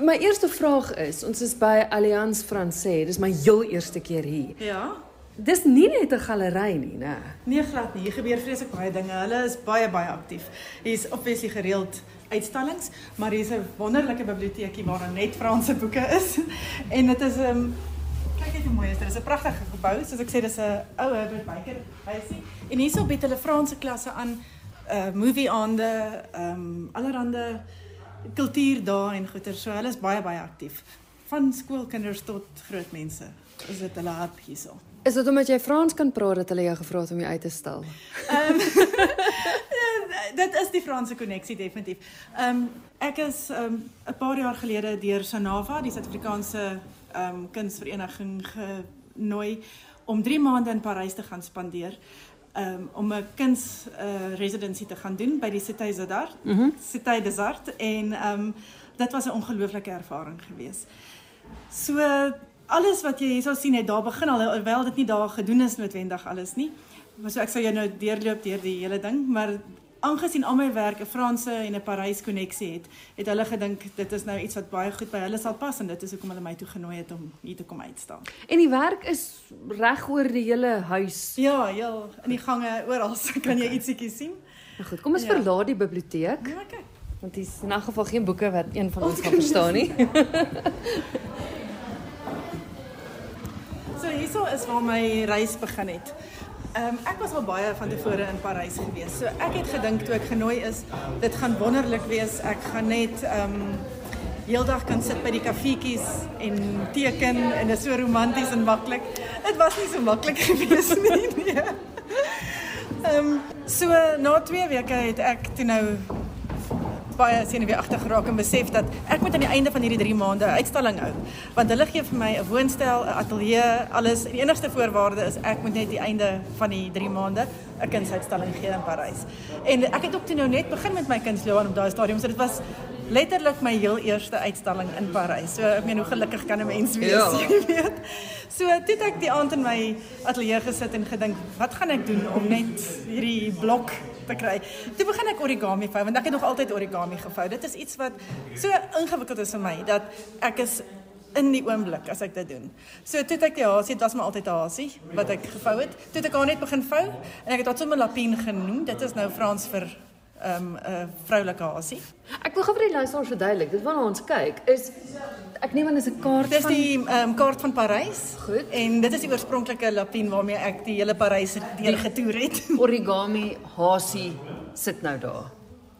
my eerste vraag is, ons is by Allianz Français. Dis my heel eerste keer hier. Ja. Dis nie net 'n galery nie, né? Nee, glad nie. Hier gebeur vreeslik baie dinge. Hulle is baie baie aktief. Hier's obviously gereeld uitstallings, maar hier's 'n wonderlike biblioteekie waar net Franse boeke is. En dit is 'n um, ehm, kyk net hoe mooi is dit. Dit is 'n pragtige gebou. Soos ek sê, dis 'n ou Herbert Baker huisie. En hierso bied hulle Franse klasse aan uh movie aande, ehm um, allerhande kultuur daar en goeie. So hulle is baie baie aktief. Van skoolkinders tot groot mense. Is dit hulle hart hierso. Is dit omdat jy Frans kan praat dat hulle jou gevra het om jou uit te stel? Ehm um, dit is die Franse koneksie definitief. Ehm um, ek is ehm um, 'n paar jaar gelede deur Sanava, die Suid-Afrikaanse ehm um, kunsvereniging genooi om 3 maande in Parys te gaan spandeer. Um, om 'n kuns uh, residency te gaan doen by die Cité des Arts. Mm Cité des Arts en ehm um, dit was 'n ongelooflike ervaring geweest. So alles wat jy hier sou sien het daar begin al alhoewel dit nie daar gedoen is noodwendig alles nie. Maar so ek sou jou nou deurloop deur die hele ding, maar aangesien al my werk 'n Franse en 'n Parys koneksie het, het hulle gedink dit is nou iets wat baie goed by hulle sal pas en dit is hoekom hulle my toe genooi het om hier te kom uitstaan. En die werk is reg oor die hele huis. Ja, heel in die gange oral kan jy ietsiekie sien. Nou goed, kom ons ja. verlaat die biblioteek. Ja, kyk. Want dit is in 'n geval geen boeke wat een van ons kan verstaan nie. So hierso is waar my reis begin het. Ehm um, ek was al baie van tevore in Parys gewees. So ek het gedink toe ek genooi is, dit gaan wonderlik wees. Ek gaan net ehm um, heeldag kan sit by die kafeetjies en teken en dit is so romanties en maklik. Dit was nie so maklik gewees nie. Nee. Ehm um, so na 2 weke het ek toe nou baie senuweeagtig geraak en besef dat ek moet aan die einde van hierdie 3 maande 'n uitstalling hou. Want hulle gee vir my 'n woonstel, 'n ateljee, alles. Die enigste voorwaarde is ek moet net die einde van die 3 maande 'n kunsuitstalling gee in Parys. En ek het ook toe nou net begin met my kunstloopbaan op daai stadium, so dit was letterlik my heel eerste uitstalling in Parys. So ek meen hoe gelukkig kan 'n mens wees, ja. jy weet. So toe het ek die aand in my ateljee gesit en gedink, wat gaan ek doen om net hierdie blok te kry. Toe begin ek origami vou want ek het nog altyd origami gevou. Dit is iets wat so ingewikkeld is vir my dat ek is in die oomblik as ek dit doen. So toe het ek die hasie, dit was maar altyd 'n hasie wat ek gevou het. Toe het ek haar net begin vou en ek het dit sommer lapien genoem. Dit is nou Frans vir um, 'n uh, vroulike hasie. Ek wil gou vir die luisteraars verduidelik. Dit waarna ons kyk is ek neem aan dis 'n kaart dis van Dis die ehm um, kaart van Parys. Goed. En dit is die oorspronklike lapien waarmee ek die hele Parys deur getoer het. Origami hasie sit nou daar.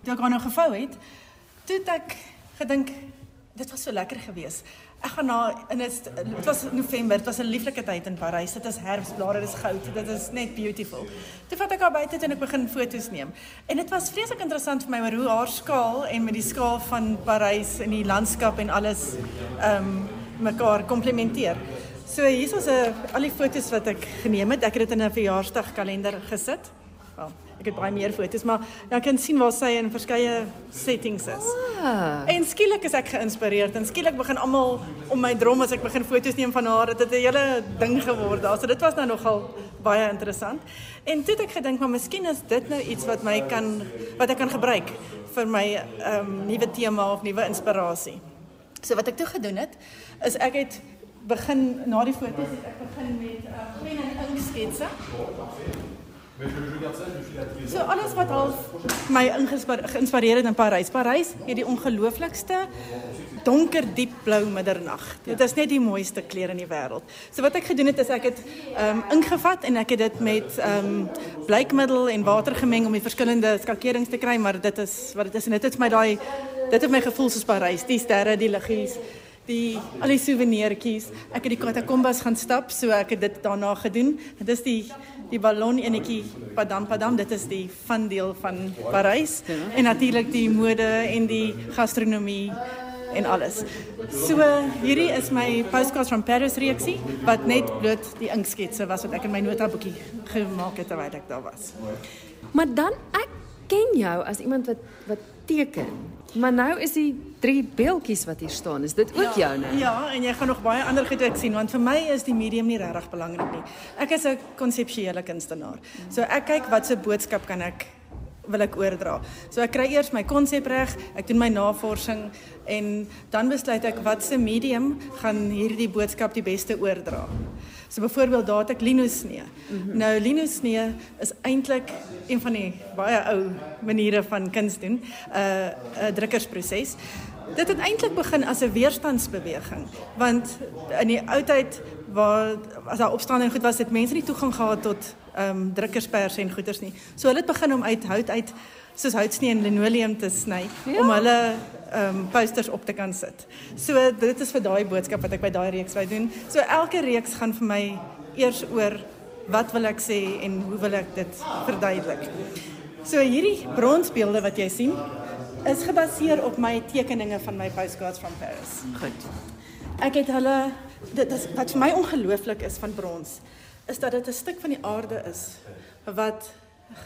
Toe ek haar nou gevou het, toe ek gedink dit was so lekker geweest. Ek gaan na in dit dit was November, dit was 'n lieflike tyd in Parys. Dit is herfsblare, dit is goud, dit is net beautiful. Toe vat ek haar buite en ek begin foto's neem. En dit was vreeslik interessant vir my hoe haar skaal en met die skaal van Parys en die landskap en alles ehm um, mekaar komplementeer. So hier is 'n al die foto's wat ek geneem het. Ek het dit in 'n verjaarsdagkalender gesit. Wel, ek het baie meer foto's, maar jy kan sien waar sy in verskeie settings is. Ah. En skielik is ek geïnspireerd en skielik begin almal om my drom as ek begin foto's neem van haar. Dit het 'n hele ding geword. Also dit was nou nogal baie interessant. En toe het ek gedink, maar miskien is dit nou iets wat my kan wat ek kan gebruik vir my ehm um, nuwe tema of nuwe inspirasie. So wat ek toe gedoen het, is ek het begin na die foto's het ek begin met 'n uh, pen en ink sketse. So alles wat al my geïnspireer het in Parys. Parys het die ongelooflikste donker diep blou middernag. Dit is net die mooiste kleur in die wêreld. So wat ek gedoen het is ek het ehm um, ingevat en ek het dit met ehm um, bleikmiddel en water gemeng om die verskillende skakerings te kry, maar dit is wat dit is en dit het my daai dit het my gevoel soos Parys, die sterre, die liggies die al die souvenirtjies. Ek het die katakombas gaan stap, so ek het dit daarna gedoen. Dit is die die ballon enetjie Padam Padam, dit is die van deel van Parys en natuurlik die mode en die gastronomie en alles. So hierdie is my postcards from Paris reeksie wat net bloot die inksketse was wat ek in my notaboekie gemaak het terwyl ek daar was. Maar dan ek ken jou as iemand wat wat teken. Maar nou is die drie beeldjies wat hier staan. Is dit ook ja, joune? Ja, en jy gaan nog baie ander goed ook sien want vir my is die medium nie regtig belangrik nie. Ek is 'n konseptuele kunstenaar. So ek kyk wat se boodskap kan ek wil ek oordra. So ek kry eers my konsep reg, ek doen my navorsing en dan besluit ek watse medium gaan hierdie boodskap die beste oordra. So byvoorbeeld daar het ek linosnee. Mm -hmm. Nou linosnee is eintlik een van die baie ou maniere van kuns doen, 'n uh, 'n drukkersproses. Dit het eintlik begin as 'n weerstandsbeweging, want in die ou tyd waar as daar opstanding goed was, het mense nie toegang gehad tot ehm um, drukkerspers en goeders nie. So hulle het begin om uit hout uit soos houtsnee en linoleum te sny ja. om hulle ehm um, posters op te kan sit. So dit is vir daai boodskap wat ek by daai reeks wou doen. So elke reeks gaan vir my eers oor wat wil ek sê en hoe wil ek dit verduidelik. So hierdie bronsbeelde wat jy sien is gebaseer op my tekeninge van my postcards van Paris. Goed. Ek het hulle dit is wat vir my ongelooflik is van brons is dat dit 'n stuk van die aarde is wat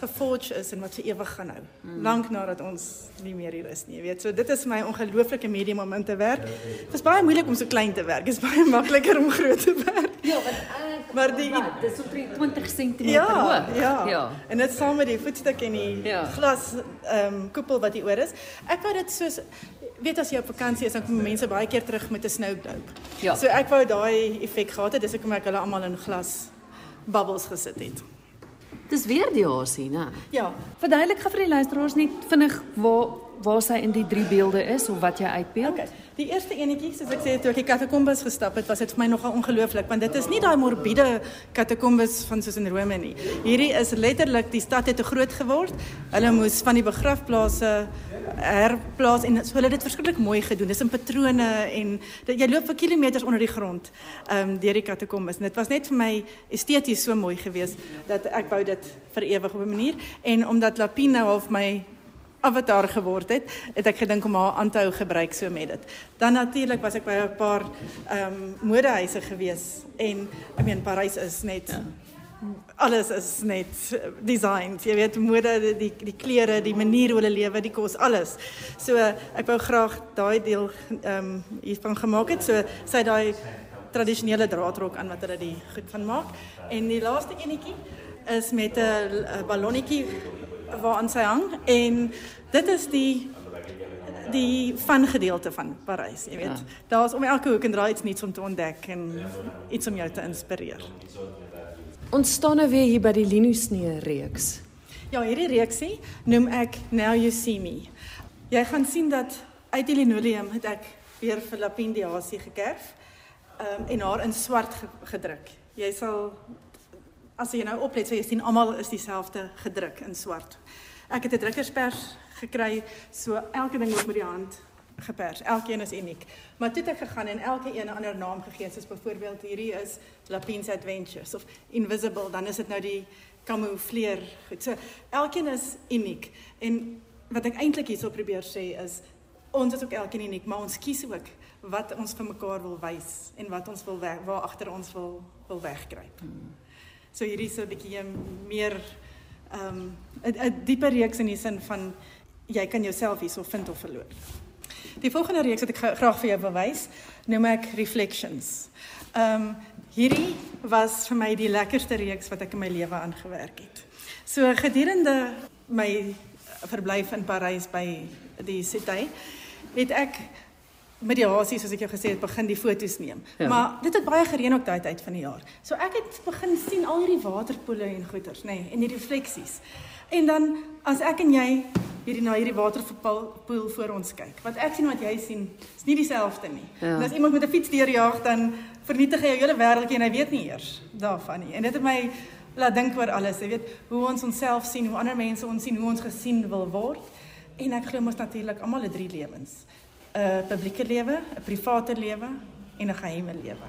geforge is en wat vir ewig gaan hou. Mm. Lank nadat ons nie meer hier is nie, jy weet. So dit is my ongelooflike medium om in te werk. Dit is baie moeilik om so klein te werk. Dit is baie makliker om groot te werk. Ja, want ek maar die wat, dis op 20 cm ja, hoog. Ja. Ja. En dit saam met die voetstuk en die ja. glas ehm um, koepel wat hier oor is. Ek wou dit soos weet as jy op vakansie is dan kom mense baie keer terug met 'n snow globe. Ja. So ek wou daai effek gehad het. Dis hoekom ek hulle almal in glas bubbles gesit het. Dis weer die hasie, né? Ja. Verduidelik gou vir die luisteraars net vinnig waar waar sy in die drie beelde is of wat jy uitbeeld. Okay. Die eerste enetjie, soos ek sê, toe ek die katakombes gestap het, was dit vir my nogal ongelooflik want dit is nie daai morbiede katakombes van soos in Rome nie. Hierdie is letterlik die stad het te groot geword. Hulle moes van die begrafplase herplaas en so hulle het dit verskriklik mooi gedoen. Dis in patrone en dit, jy loop vir kilometers onder die grond ehm um, deur die katakombes. En dit was net vir my esteties so mooi geweest dat ek wou dit vir ewig op 'n manier en omdat Lapine nou half my avatar geword het, het ek gedink om haar aan te hou gebruik so met dit. Dan natuurlik was ek by 'n paar ehm um, modehuise gewees en ek meen Parys is net ja. Alles is net designed. Jy weet mode, die die, die klere, die manier hoe hulle lewe, die kos, alles. So ek wou graag daai deel ehm um, hiervan gemaak het. So sy daai tradisionele draadrok aan wat hulle die goed van maak. En die laaste enetjie is met 'n ballonnetjie waaraan sy hang en dit is die die van gedeelte van Parys, jy weet. Ja. Daar's om elke hoek en draai iets nuuts om te ontdek en iets om jou te inspireer. Ons staan nou weer hier by die Linusnee reeks. Ja, hierdie reeksie noem ek Now You See Me. Jy gaan sien dat uit die linoleum het ek weer vir Lapindiasie gekerf um, en haar in swart gedruk. Jy sal as jy nou oplet, sê jy sien almal is dieselfde gedruk in swart. Ek het 'n drukkerspers gekry, so elke ding word met die hand gepers. Elkeen is uniek. Maar toe het ek gegaan en elke een 'n ander naam gegee, soos byvoorbeeld hierdie is Lapin's Adventures of Invisible, dan is dit nou die kamoufleer. Goed. So elkeen is uniek. En wat ek eintlik hierso probeer sê is ons is ook elkeen uniek, maar ons kies ook wat ons vir mekaar wil wys en wat ons wil weg, waar agter ons wil wil wegkruip. So hierdie is 'n bietjie meer ehm um, 'n dieper reeks in die sin van jy kan jouself hierso vind of verloor. Die volgende reeks wat ek graag vir jou wil wys, noem ek Reflections. Ehm um, hierdie was vir my die lekkerste reeks wat ek in my lewe aangewerk het. So gedurende my verblyf in Parys by die Cité het ek met die hasie soos ek jou gesê het begin die foto's neem. Ja. Maar dit het baie gereën ook daai tyd van die jaar. So ek het begin sien al hierdie waterpoele en goeters, nê, nee, en die refleksies. En dan as ek en jy hierdie na hierdie waterpoel voor ons kyk, wat ek sien wat jy sien, is nie dieselfde nie. Ja. En as iemand met 'n fiets deurjaag dan vernietig hy jou hele wêreldjie en hy weet nie eers daarvan nie. En dit het my laat dink oor alles, jy weet, hoe ons onsself sien, hoe ander mense ons sien, hoe ons gesien wil word. En ek glo mos natuurlik almal het drie lewens. 'n publieke lewe, 'n private lewe en 'n geheime lewe.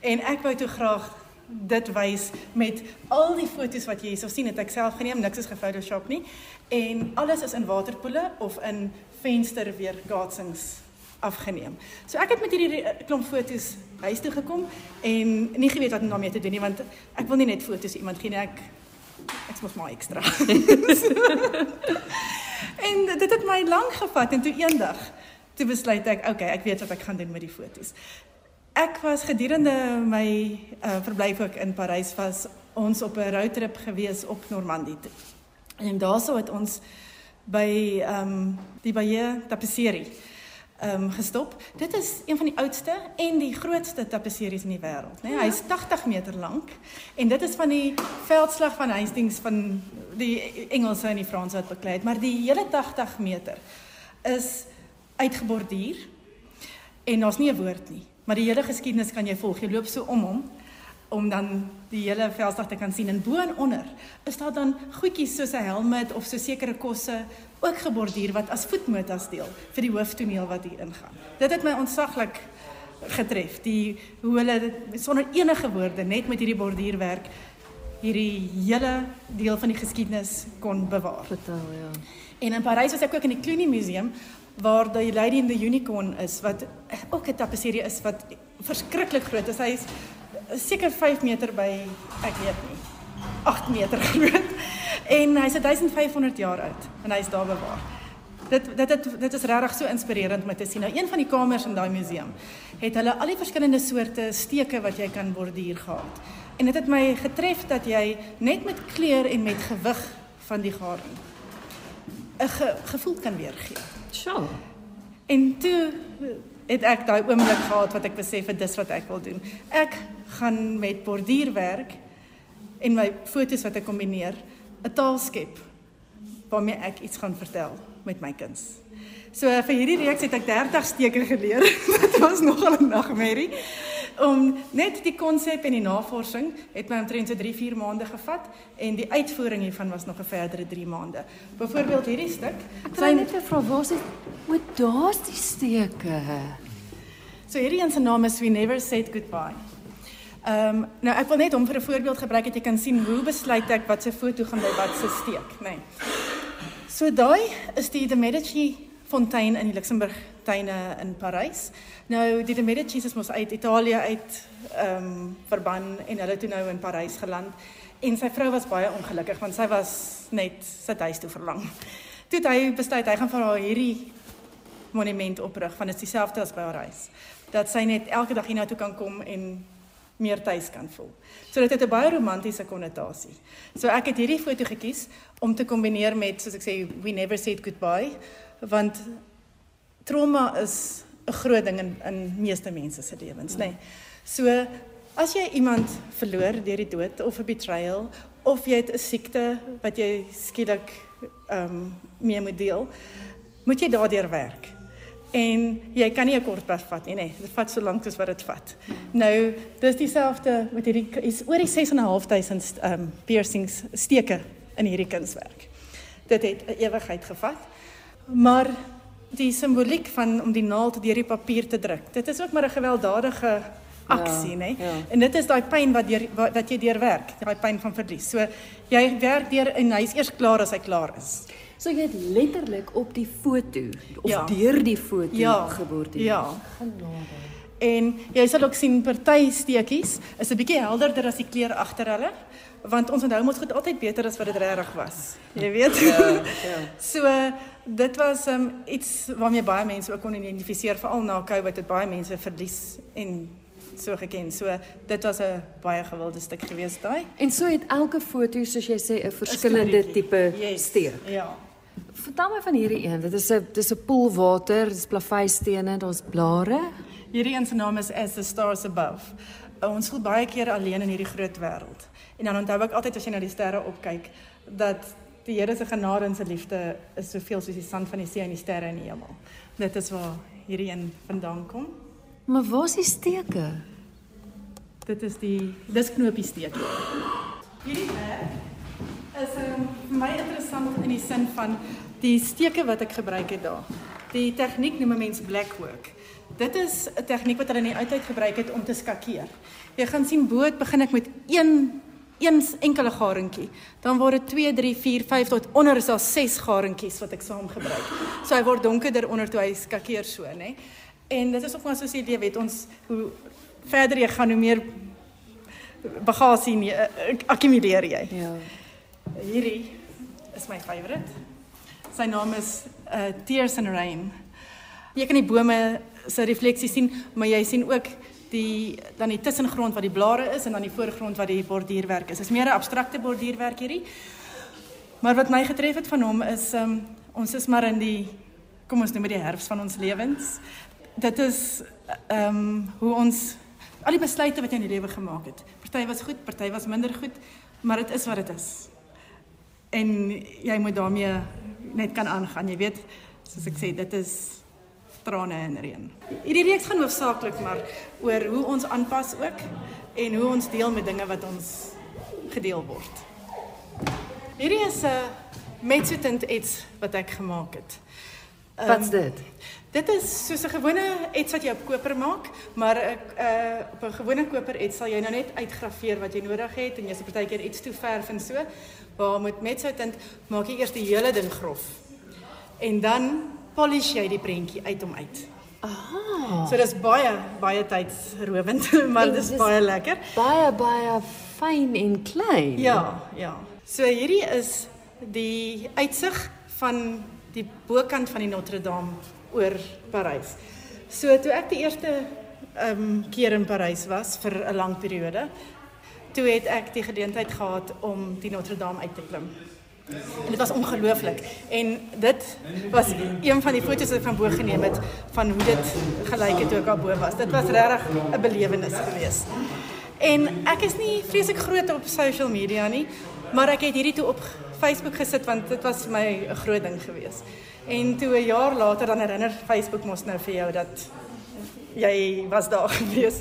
En ek wou toe graag dit wys met al die foto's wat jy hierso sien, het ek self geneem, niks is gefotoshop nie. En alles is in waterpoele of in venster weerkaatsings afgeneem. So ek het met hierdie klomp foto's huis toe gekom en nie geweet wat om daarmee te doen nie want ek wil nie net foto's iemand gee nie, ek ek moet maar ekstra. en dit het my lank gevat en toe eendag toe besluit ek, okay, ek weet wat ek gaan doen met die foto's. Ek was gedurende my uh, verblyf ook in Parys was ons op 'n roadtrip gewees op Normandie toe. En daarso het ons by ehm um, die Baie Tapisserie ehm um, gestop. Dit is een van die oudste en die grootste tapisseries in die wêreld, né? Nee? Hy's 80 meter lank en dit is van die veldslag van Hastings van die Engelse en die Franse wat beklei het, maar die hele 80 meter is uitgeborduur en daar's nie 'n woord nie, maar die hele geskiedenis kan jy volg. Jy loop so om hom om dan die hele veldslag te kan sien en bo en onder is daar dan goedjies soos 'n helmet of so sekere kosse ook geborduur wat as voetnotas deel vir die hooftoneel wat hier ingaan. Dit het my ontsaglik getref. Die hoe hulle sonder enige woorde net met hierdie borduurwerk hierdie hele deel van die geskiedenis kon bewaar. Vertel, ja. En in Parys was ek ook in die Cluny Museum waar die Lady in the Unicorn is wat ook 'n tapisserie is wat verskriklik groot is. Hy is seker 5 meter by ek weet nie 8 meter groot en hy's 1500 jaar oud en hy's daar bewaar. Dit dit dit dit is regtig so inspirerend om te sien. Nou een van die kamers in daai museum het hulle al die verskillende soorte steke wat jy kan borduur gehad. En dit het my getref dat jy net met kleur en met gewig van die garing 'n ge, gevoel kan weergee. Sjoe. En toe het ek daai oomblik gehad wat ek besef het dis wat ek wil doen. Ek gaan met borduurwerk en my fotos wat ek kombineer 'n taal skep waarmee ek iets gaan vertel met my kuns. So vir hierdie reeks het ek 30 steke geleer. Dit was nogal 'n nagmerrie. Om net die konsep en die navorsing het my omtrent so 3-4 maande gevat en die uitvoering hiervan was nog 'n verdere 3 maande. Byvoorbeeld hierdie stuk. Sy net 'n vrou, waar is dit? O, daar's die steke. So hierdie een se naam is We Never Said Goodbye. Ehm um, nou ek wil net hom vir 'n voorbeeld gebruik dat jy kan sien hoe besluit ek wat se foto gaan by wat se steek, nê. Nee. So daai is die De Medici fontein in die Luxemburg tuine in Parys. Nou die De Medici is mos uit Italië uit ehm um, verban en hulle toe nou in Parys geland en sy vrou was baie ongelukkig want sy was net sit huis toe verlang. Toe hy besluit hy gaan vir haar hierdie monument oprig van dit dieselfde as by haar huis. Dat sy net elke dag hiernatoe kan kom en meer tuis kan voel. So dit het 'n baie romantiese konnotasie. So ek het hierdie foto gekies om te kombineer met soos ek sê we never said goodbye want trauma is 'n groot ding in in meeste mense se lewens, nê. Nee. So as jy iemand verloor deur die dood of 'n betrayal of jy het 'n siekte wat jy skielik ehm um, mee moet deel, moet jy daardeur werk. En jy kan nie 'n kort pas vat nie, nee, dit vat so lank soos wat dit vat. Nou, dis dieselfde met hierdie is oor die 6.500 ehm um, piercings steke in hierdie kunswerk. Dit het 'n ewigheid gevat. Maar die simboliek van om die naald deur die papier te druk. Dit is ook maar 'n gewelddadige aksie, ja, nê? Ja. En dit is daai pyn wat deur wat jy deurwerk, daai pyn van verlies. So jy werk deur en hy's eers klaar as hy klaar is. So jy het letterlik op die foto of ja. deur die foto ja. geborduur. Ja. Genade. En jy sal ook sien party steekies is 'n bietjie helderder as die kleur agter hulle want ons onthou mos goed altyd beter as wat dit regtig was. Jy weet. Ja, ja. so dit was um, iets waarmee baie mense ook kon identifiseer veral na Covid het baie mense verlies en so geken. So dit was 'n baie gewilde stuk geweest daai. En so het elke foto soos jy sê 'n verskillende tipe yes. steek. Ja. Vertel my van hierdie een. Dit is 'n dis 'n poel water, dis plaveistene, daar's blare. Hierdie een se naam is As the Stars Above. Ons voel baie keer alleen in hierdie groot wêreld. En dan onthou ek altyd as jy na die sterre opkyk dat die Here se genade en sy liefde is soveel soos die sand van die see en die sterre in die hemel. Dit is waar hierdie een vandaan kom. Maar waar is die steke? Dit is die dis knoopie steke. Hierdie werk is um, vir my interessant in die sin van die steke wat ek gebruik het daar. Die tegniek noem mense black work. Dit is 'n tegniek wat hulle in die oudheid gebruik het om te skakeer. Jy gaan sien boot begin ek met een een enkele garingkie. Dan word dit 2, 3, 4, 5 tot onder is daar 6 garingkies wat ek saam gebruik. So hy word donkerder onder toe hy skakeer so, nê. En dit is of ons soos jy weet ons hoe verder jy gaan hoe meer bagasie nie, uh, akkumuleer jy. Ja. Hierdie is my favourite. Sy naam is uh Tears and Rain. Jy kan die bome se refleksie sien, maar jy sien ook die dan die tussengrond wat die blare is en dan die voorgrond wat die borduurwerk is. Dit is meer 'n abstrakte borduurwerk hierdie. Maar wat my getref het van hom is um ons is maar in die kom ons noem dit die herfs van ons lewens. Dit is um hoe ons al die besluite wat jy in die lewe gemaak het. Party was goed, party was minder goed, maar dit is wat dit is. En jy moet daarmee net kan aangaan. Jy weet, soos ek sê, dit is trane en reën. Hierdie reeks gaan hoofsaaklik maar oor hoe ons aanpas ook en hoe ons deel met dinge wat ons gedeel word. Hierdie is 'n metsutent iets wat ek gemaak het. Um, Wat's dit? Dit is soos 'n gewone iets wat jy op koper maak, maar ek uh op 'n gewone koper iets sal jy nou net uitgraveer wat jy nodig het en jy se partykeer iets toe verf en so. Waar met metsutent maak jy eers die hele ding grof. En dan polish jy die prentjie uit om uit. Aha. So dis baie baie tydsrowend, maar dis baie lekker. Baie baie fyn en klein. Ja, ja. So hierdie is die uitsig van die bokant van die Notre Dame oor Parys. So toe ek die eerste ehm um, keer in Parys was vir 'n lang periode, toe het ek die geleentheid gehad om die Notre Dame uit te klim. En dit was ongelooflik. En dit was een van die foto's wat ek van bo geneem het van hoe dit gelyk het toe ek daar bo was. Dit was regtig 'n belewenis geweest. En ek is nie vreeslik groot op social media nie, maar ek het hierdie toe op Facebook gesit want dit was vir my 'n groot ding geweest. En toe 'n jaar later dan herinner Facebook mos nou vir jou dat jy was daar geweest.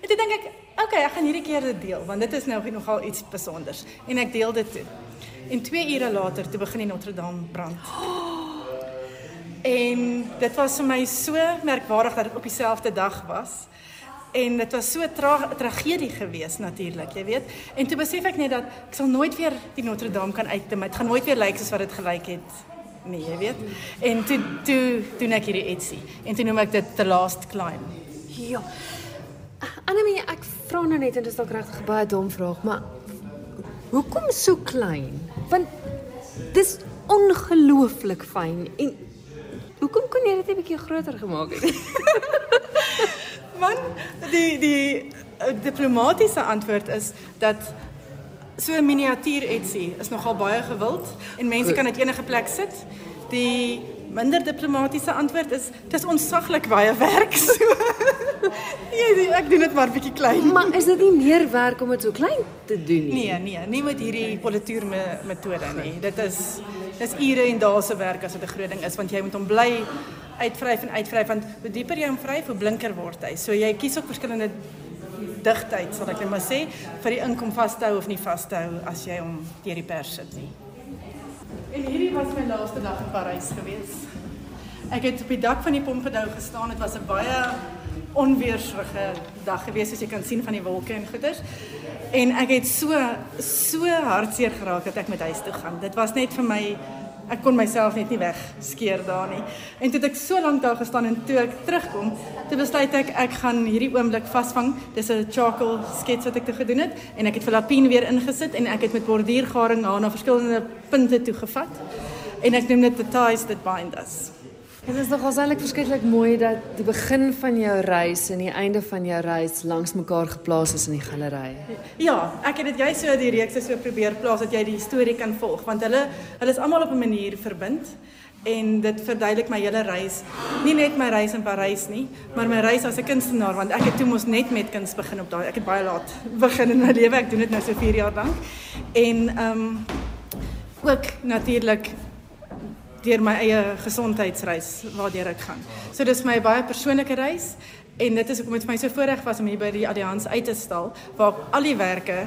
En toe dink ek, okay, ek gaan hierdie keer dit deel want dit is nou nogal iets spesiaals en ek deel dit toe. En 2 ure later toe begin die Notre Dame brand. En dit was vir my so merkwaardig dat dit op dieselfde dag was. En dit was so 'n tra tragedie geweest natuurlik, jy weet. En toe besef ek net dat ek sal nooit weer die Notre Dame kan uitklim. Dit gaan nooit weer lyk soos wat dit gelyk het nie, jy weet. En toe toe doen ek hierdie etsie. En toe noem ek dit The Last Climb. Ja. Annelie, ek vra nou net en dit is dalk regtig baie dom vraag, maar hoekom so klein? Want dis ongelooflik fyn en hoekom kon jy dit 'n bietjie groter gemaak het? Man, die die uh, diplomatiese antwoord is dat so 'n miniatuur etsie is nogal baie gewild en mense kan dit enige plek sit. Die minder diplomatiese antwoord is dis onsaglik baie werk. So. ja, ek doen dit maar bietjie klein. Maar is dit nie meer werk om dit so klein te doen nie? Nee, nee, nie met hierdie polituur me metode nie. Dit is dis ure en dae se werk as dit 'n groot ding is want jy moet hom bly uitvryf en uitvryf want hoe dieper jy hom vryf, hoe blinker word hy. So jy kies ook verskillende digtheid, sal ek net maar sê, vir die ink om vas te hou of nie vas te hou as jy hom deur die pers sit nie. En hierdie was my laaste dag in Parys gewees. Ek het op die dak van die Pompidou gestaan. Dit was 'n baie onweersrige dag gewees soos jy kan sien van die wolke en goeters. En ek het so so hartseer geraak dat ek met huis toe gaan. Dit was net vir my ek kon myself net nie wegskeer daar nie. En toe het ek so lank daar gestaan en toe ek terugkom, toe besluit ek ek gaan hierdie oomblik vasvang. Dis 'n charcoal skets wat ek te gedoen het en ek het vir Lapine weer ingesit en ek het met borduurgaring haar na verskillende punte toe gevat. En ek noem dit the ties that bind us. Dit is nogal eintlik verskriklik mooi dat die begin van jou reis en die einde van jou reis langs mekaar geplaas is in die galery. Ja, ek het dit jy so die reeks so probeer plaas dat jy die storie kan volg want hulle hulle is almal op 'n manier verbind en dit verduidelik my hele reis. Nie net my reis in Parys nie, maar my reis as 'n kunstenaar want ek het toe mos net met kuns begin op daai. Ek het baie laat begin in my lewe. Ek doen dit nou so 4 jaar lank. En ehm um, ook natuurlik deur my eie gesondheidsreis waardeur ek gaan. So dis my baie persoonlike reis en dit is hoekom dit vir my so voorreg was om hier by die Allianz uit te stal waar al die werke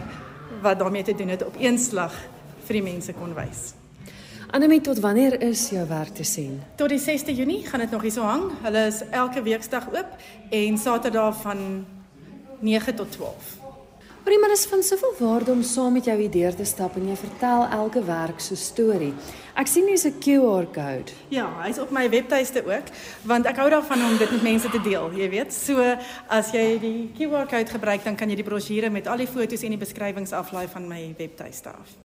wat daarmee te doen het op een slag vir die mense kon wys. Annelie, tot wanneer is jou werk te sien? Tot die 6de Junie gaan dit nog hier so hang. Hulle is elke weeksdag oop en Saterdag van 9 tot 12. Hoorie, maar dit is van soveel waarde om saam met jou hier deur te stap en jy vertel elke werk so storie. Ek sien hier's 'n QR-kode. Ja, hy's op my webtuiste ook, want ek hou daarvan om dit met mense te deel, jy weet. So as jy die QR-kode gebruik, dan kan jy die brosjure met al die foto's en die beskrywings aflaai van my webtuiste af.